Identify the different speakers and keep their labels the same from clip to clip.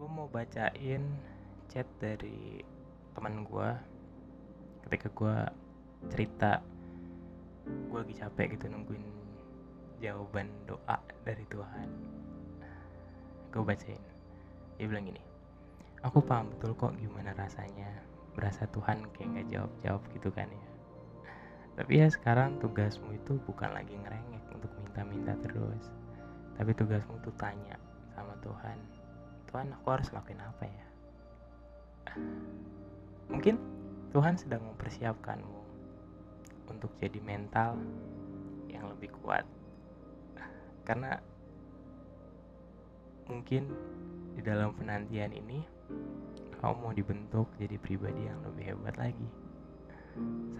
Speaker 1: gue mau bacain chat dari teman gue ketika gue cerita gue lagi capek gitu nungguin jawaban doa dari Tuhan. Gue bacain. Dia bilang gini aku paham betul kok gimana rasanya berasa Tuhan kayak nggak jawab jawab gitu kan ya. Tapi ya sekarang tugasmu itu bukan lagi ngerengek untuk minta-minta terus tapi tugasmu tuh tanya sama Tuhan Tuhan aku harus lakuin apa ya? Mungkin Tuhan sedang mempersiapkanmu untuk jadi mental yang lebih kuat. Karena mungkin di dalam penantian ini kamu mau dibentuk jadi pribadi yang lebih hebat lagi.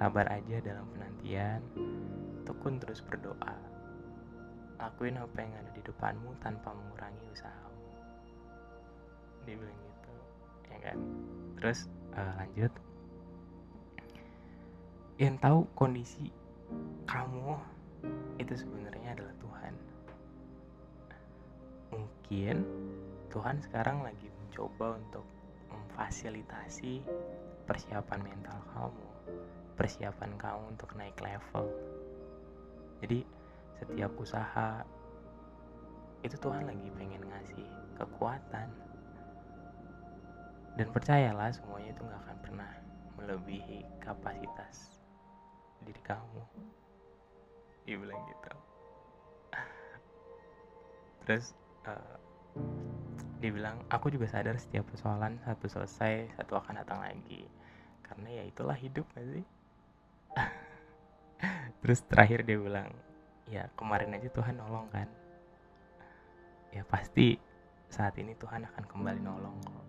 Speaker 1: Sabar aja dalam penantian tekun terus berdoa. Lakuin apa yang ada di depanmu tanpa mengurangi usahamu dia bilang gitu ya kan? Terus uh, lanjut. Yang tahu kondisi kamu itu sebenarnya adalah Tuhan. Mungkin Tuhan sekarang lagi mencoba untuk memfasilitasi persiapan mental kamu persiapan kamu untuk naik level. Jadi setiap usaha itu Tuhan lagi pengen ngasih kekuatan dan percayalah semuanya itu nggak akan pernah melebihi kapasitas diri kamu. Dia bilang gitu. Terus uh, dia bilang aku juga sadar setiap persoalan satu selesai satu akan datang lagi. Karena ya itulah hidup gak sih? Terus terakhir dia bilang ya kemarin aja Tuhan nolong kan? Ya pasti saat ini Tuhan akan kembali nolong kok